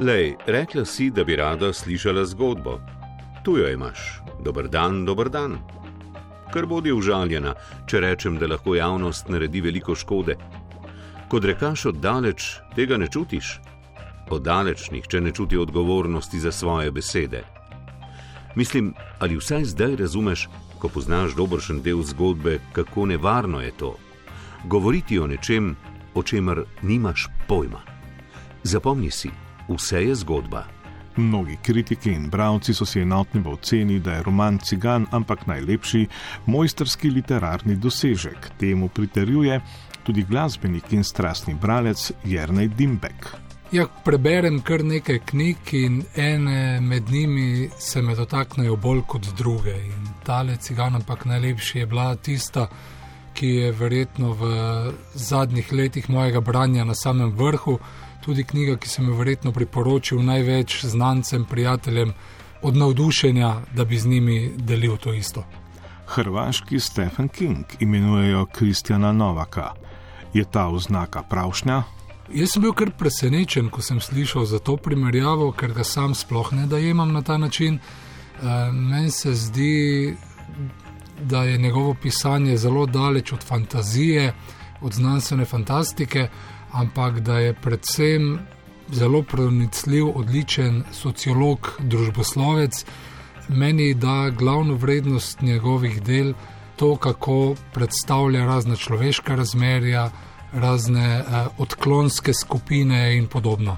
Lej, rekla si, da bi rada slišala zgodbo. Tu jo imaš. Dober dan, dober dan. Kar bodi užaljena, če rečem, da lahko javnost naredi veliko škode. Kot rekaš oddaleč, tega ne čutiš. Oddaleč nihče ne čuti odgovornosti za svoje besede. Mislim, ali vsaj zdaj razumeš, ko poznaš dobršen del zgodbe, kako nevarno je to. Govoriti o nečem, o čemer nimaš pojma. Zapomni si, vse je zgodba. Mnogi kritiki in bravci so si enotni v oceni, da je roman Cigan, ampak najlepši mojsterski literarni dosežek. Temu pritrjuje tudi glasbenik in strastni bralec Jrnej Dimbek. Ja, preberem kar nekaj knjig in ene med njimi se me dotaknejo bolj kot druge. In tale cigan, ampak najlepši je bila tista, ki je verjetno v zadnjih letih mojega branja na samem vrhu tudi knjiga, ki sem jo verjetno priporočil največ znancem, prijateljem, od navdušenja, da bi z njimi delil to isto. Hrvaški Stephen King imenujejo Kristjana Novaka. Je ta oznaka pravšnja? Jaz sem bil kar presenečen, ko sem slišal za to primerjavo, ker ga sam sploh ne dajemam na ta način. E, meni se zdi, da je njegovo pisanje zelo daleč od fantazije, od znanstvene fantastike, ampak da je predvsem zelo pronicljiv, odličen sociolog, družboslovec. Meni da glavno vrednost njegovih del to, kako predstavlja razne človeške razmerja, razne eh, odklonske skupine in podobno.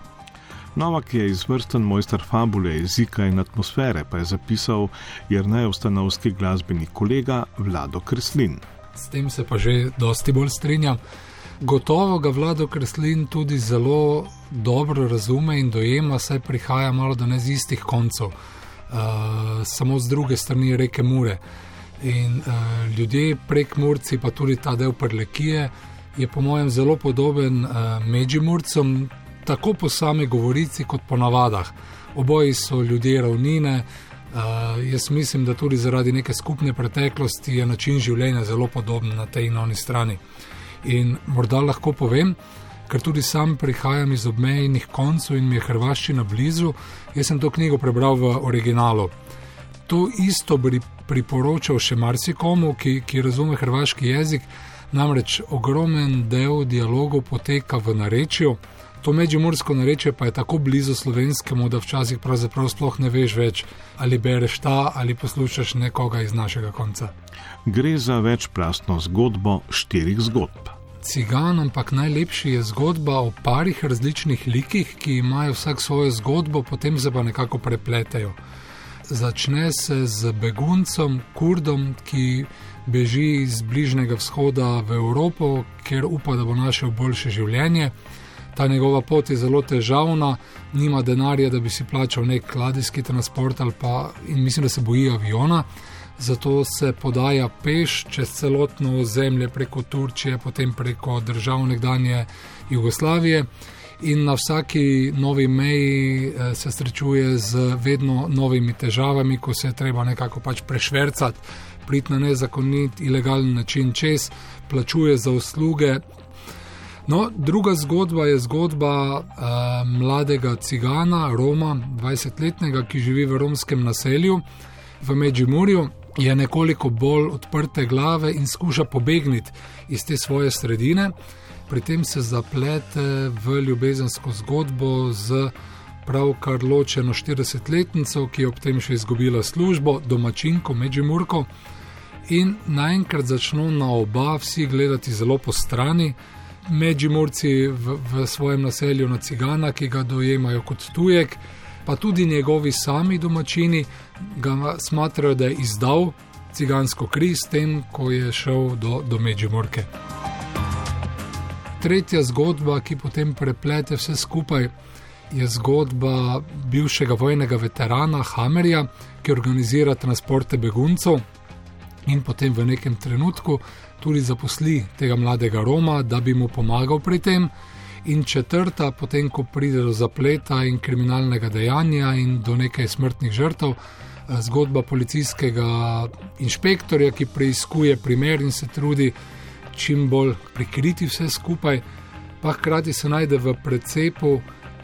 Novak je izvrsten mojster fabule, jezika in atmosfere, pa je zapisal Jrnej ustanovski glasbeni kolega Vlado Kreslin. S tem se pa že dosti bolj strinjam. Gotovo ga vlado Kreslin tudi zelo dobro razume in dojema, saj prihaja malo do ne z istih koncev, uh, samo z druge strani reke Mure. In uh, ljudje prek Murci, pa tudi ta del Prlekije, je po mojem zelo podoben uh, Međimurcem, tako po sami govorici, kot po navadah. Oboji so ljudje ravnine. Uh, jaz mislim, da tudi zaradi neke skupne preteklosti je način življenja zelo podoben na tej in oni strani. In morda lahko povem, ker tudi sam prihajam iz obmejnih koncev in mi je Hrvaščina blizu, jaz sem to knjigo prebral v originalu. To isto bi priporočal še marsikomu, ki, ki razume hrvaški jezik, namreč ogromen del dialogov poteka v narečju. To međimursko narečje pa je tako blizu slovenskemu, da včasih pravzaprav sploh ne veš več, ali bereš ta ali poslušaš nekoga iz našega konca. Gre za večplastno zgodbo štirih zgodb. Cigan, ampak najlepši je zgodba o parih različnih likih, ki imajo vsak svojo zgodbo, potem se pa nekako prepletajo. Začne se z beguncem, kurdom, ki beži iz Bližnjega vzhoda v Evropo, ker upa, da bo našel boljše življenje ta njegova pot je zelo težavna, nima denarja, da bi si plačal nek ladijski transport ali pa in mislim, da se boji aviona. Zato se podaja peš čez celotno ozemlje, preko Turčije, potem preko držav nekdanje Jugoslavije, in na vsaki novi meji eh, se srečuje z vedno novimi težavami, ko se je treba nekako pač prešvrcati, priti na nezakonit, ilegalen način čez, plačuje za usluge, No, druga zgodba je zgodba uh, mladega cigana, Roma, 20-letnega, ki živi v romskem naselju v Međimurju, je nekoliko bolj odprte glave in skuša pobegniti iz te svoje sredine. Pri tem se zaplete v ljubezensko zgodbo z pravkar ločeno 40-letnico, ki je ob tem še izgubila službo, domačinko Međimurko. In naenkrat začnejo na oba vsi gledati zelo po strani. Međimurci v, v svojem naselju na Cigana, ki ga dojemajo kot tujek, pa tudi njegovi sami domačini ga smatrajo, da je izdal cigansko kri s tem, ko je šel do, do Međimurke. Tretja zgodba, ki potem preplete vse skupaj, je zgodba bivšega vojnega veterana Hamerja, ki organizira transporte beguncev in potem v nekem trenutku tudi zaposli tega mladega Roma, da bi mu pomagal pri tem. In četrta, potem ko pride do zapleta in kriminalnega dejanja in do nekaj smrtnih žrtev, eh, zgodba policijskega inšpektorja, ki preiskuje primer in se trudi čim bolj prikriti vse skupaj, pa hkrati se najde v precepu,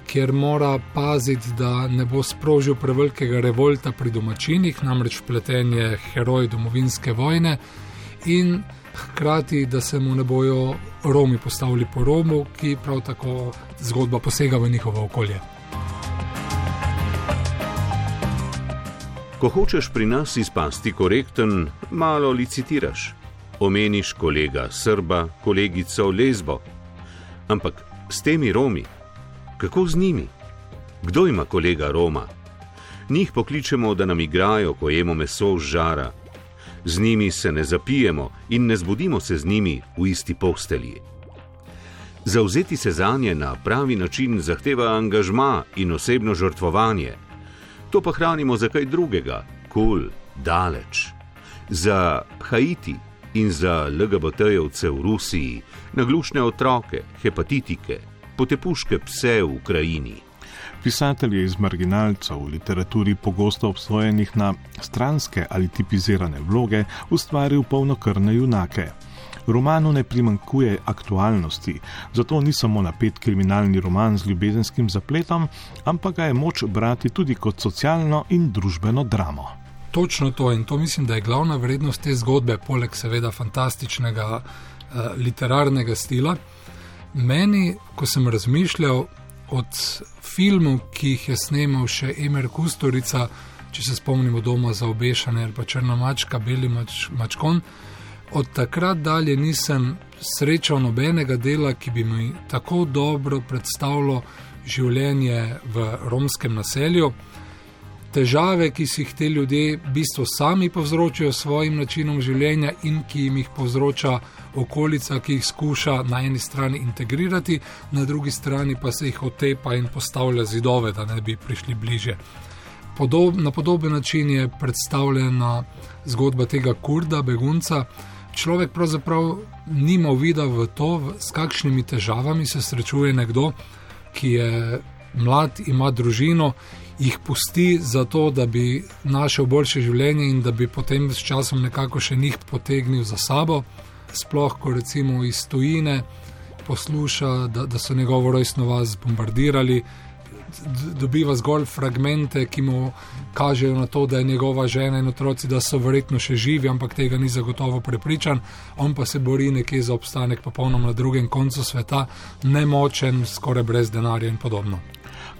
kjer mora paziti, da ne bo sprožil prevelikega revolta pri domačinih, namreč vpleten je heroj domovinske vojne, in hkrati, da se mu ne bojo Romi postavili po Romu, ki prav tako zgodba posega v njihovo okolje. Ko hočeš pri nas izpasti korekten, malo licitiraš. Omeniš kolega Srba, kolegico Lesbo. Ampak s temi Romi, kako z njimi? Kdo ima kolega Roma? Njih pokličemo, da nam igrajo, ko jemo meso z žara. Z njimi se ne zapijemo in ne zbudimo se z njimi v isti postelji. Zauzeti se za nje na pravi način zahteva angažma in osebno žrtvovanje. To pa hranimo za kaj drugega, kul, cool, daleč. Za Haiti in za LGBT-jevce v Rusiji, naglušne otroke, hepatitike, potepuške pse v Ukrajini. Pisatelj je iz marginalcev v literaturi pogosto obsojenih na stranske ali tipizirane vloge ustvaril polnokrvne junake. Romanu ne primankuje aktualnosti, zato ni samo napet kriminalni roman z ljubezenskim zapletom, ampak ga je moč brati tudi kot socialno in družbeno dramo. Točno to in to mislim, da je glavna vrednost te zgodbe, poleg seveda fantastičnega uh, literarnega stila. Meni, ko sem razmišljal od filmov, ki jih je snemal še Emer Kustorica, če se spomnimo doma za obešanje ali pa Črna mačka, Beli mač, mačkon, od takrat dalje nisem srečal nobenega dela, ki bi mi tako dobro predstavljalo življenje v romskem naselju težave, ki si jih te ljudje v bistvu sami povzročajo s svojim načinom življenja in ki jim jih povzroča okolica, ki jih skuša na eni strani integrirati, na drugi strani pa se jih otepa in postavlja zidove, da ne bi prišli bliže. Podob, na podoben način je predstavljena zgodba tega kurda, begunca. Človek pravzaprav nima vida v to, s kakšnimi težavami se srečuje nekdo, ki je mlad, ima družino jih pusti za to, da bi našel boljše življenje in da bi potem s časom nekako še njih potegnil za sabo. Sploh, ko recimo iz tujine posluša, da, da so njegovo rojstno vas bombardirali, dobiva zgolj fragmente, ki mu kažejo na to, da je njegova žena in otroci, da so verjetno še živi, ampak tega ni zagotovo prepričan. On pa se bori nekje za obstanek popolnoma na drugem koncu sveta, nemočen, skoraj brez denarja in podobno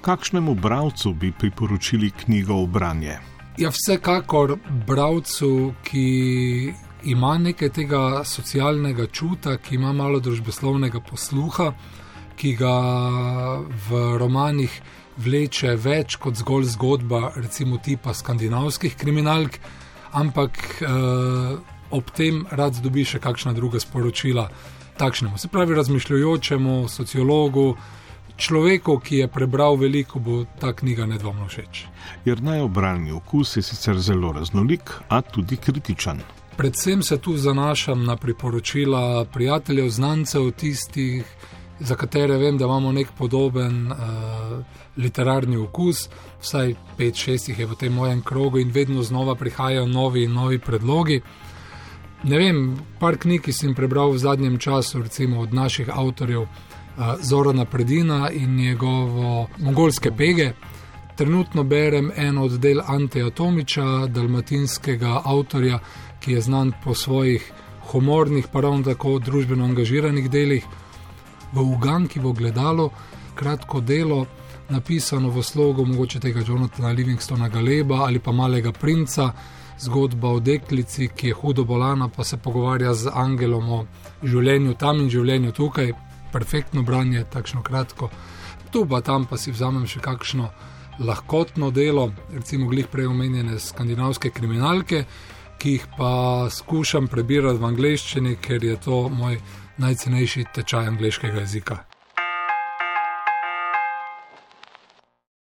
kakšnemu bralcu bi priporočili knjigo v branje? Ja, vsekakor bralcu, ki ima nekaj tega socialnega čuta, ki ima malo družboslovnega posluha, ki ga v romanih vleče več kot zgolj zgodba, recimo tipa skandinavskih kriminalk, ampak eh, ob tem rad dobi še kakšna druga sporočila. Takšnemu, se pravi, razmišljujočemu sociologu, človeku, ki je prebral veliko, bo ta knjiga nedvomno všeč. Jer naj obrani okus je sicer zelo raznolik, a tudi kritičen. Predvsem se tu zanašam na priporočila prijateljev, znancev, tistih, za katere vem, da imamo nek podoben uh, literarni okus. Vsaj pet, šest jih je v tem mojem krogu in vedno znova prihajajo novi in novi predlogi. Ne vem, par knjig, sem prebral v zadnjem času, recimo od naših avtorjev, Zorana Predina in njegovo mongolske pege. Trenutno berem eno od del Anteja Tomiča, dalmatinskega avtorja, ki je znan po svojih humornih, pa ravno tako družbeno angažiranih delih. V Uganki v gledalu kratko delo, napisano v slogu mogoče tega Jonathana Livingstona Galeba ali pa malega princa, zgodba o deklici, ki je hudo bolana, pa se pogovarja z angelom o življenju tam in življenju tukaj perfektno branje, takšno kratko. Tu pa tam pa si vzamem še kakšno lahkotno delo, recimo glih prej omenjene skandinavske kriminalke, ki jih pa skušam prebirati v angleščini, ker je to moj najcenejši tečaj angliškega jezika.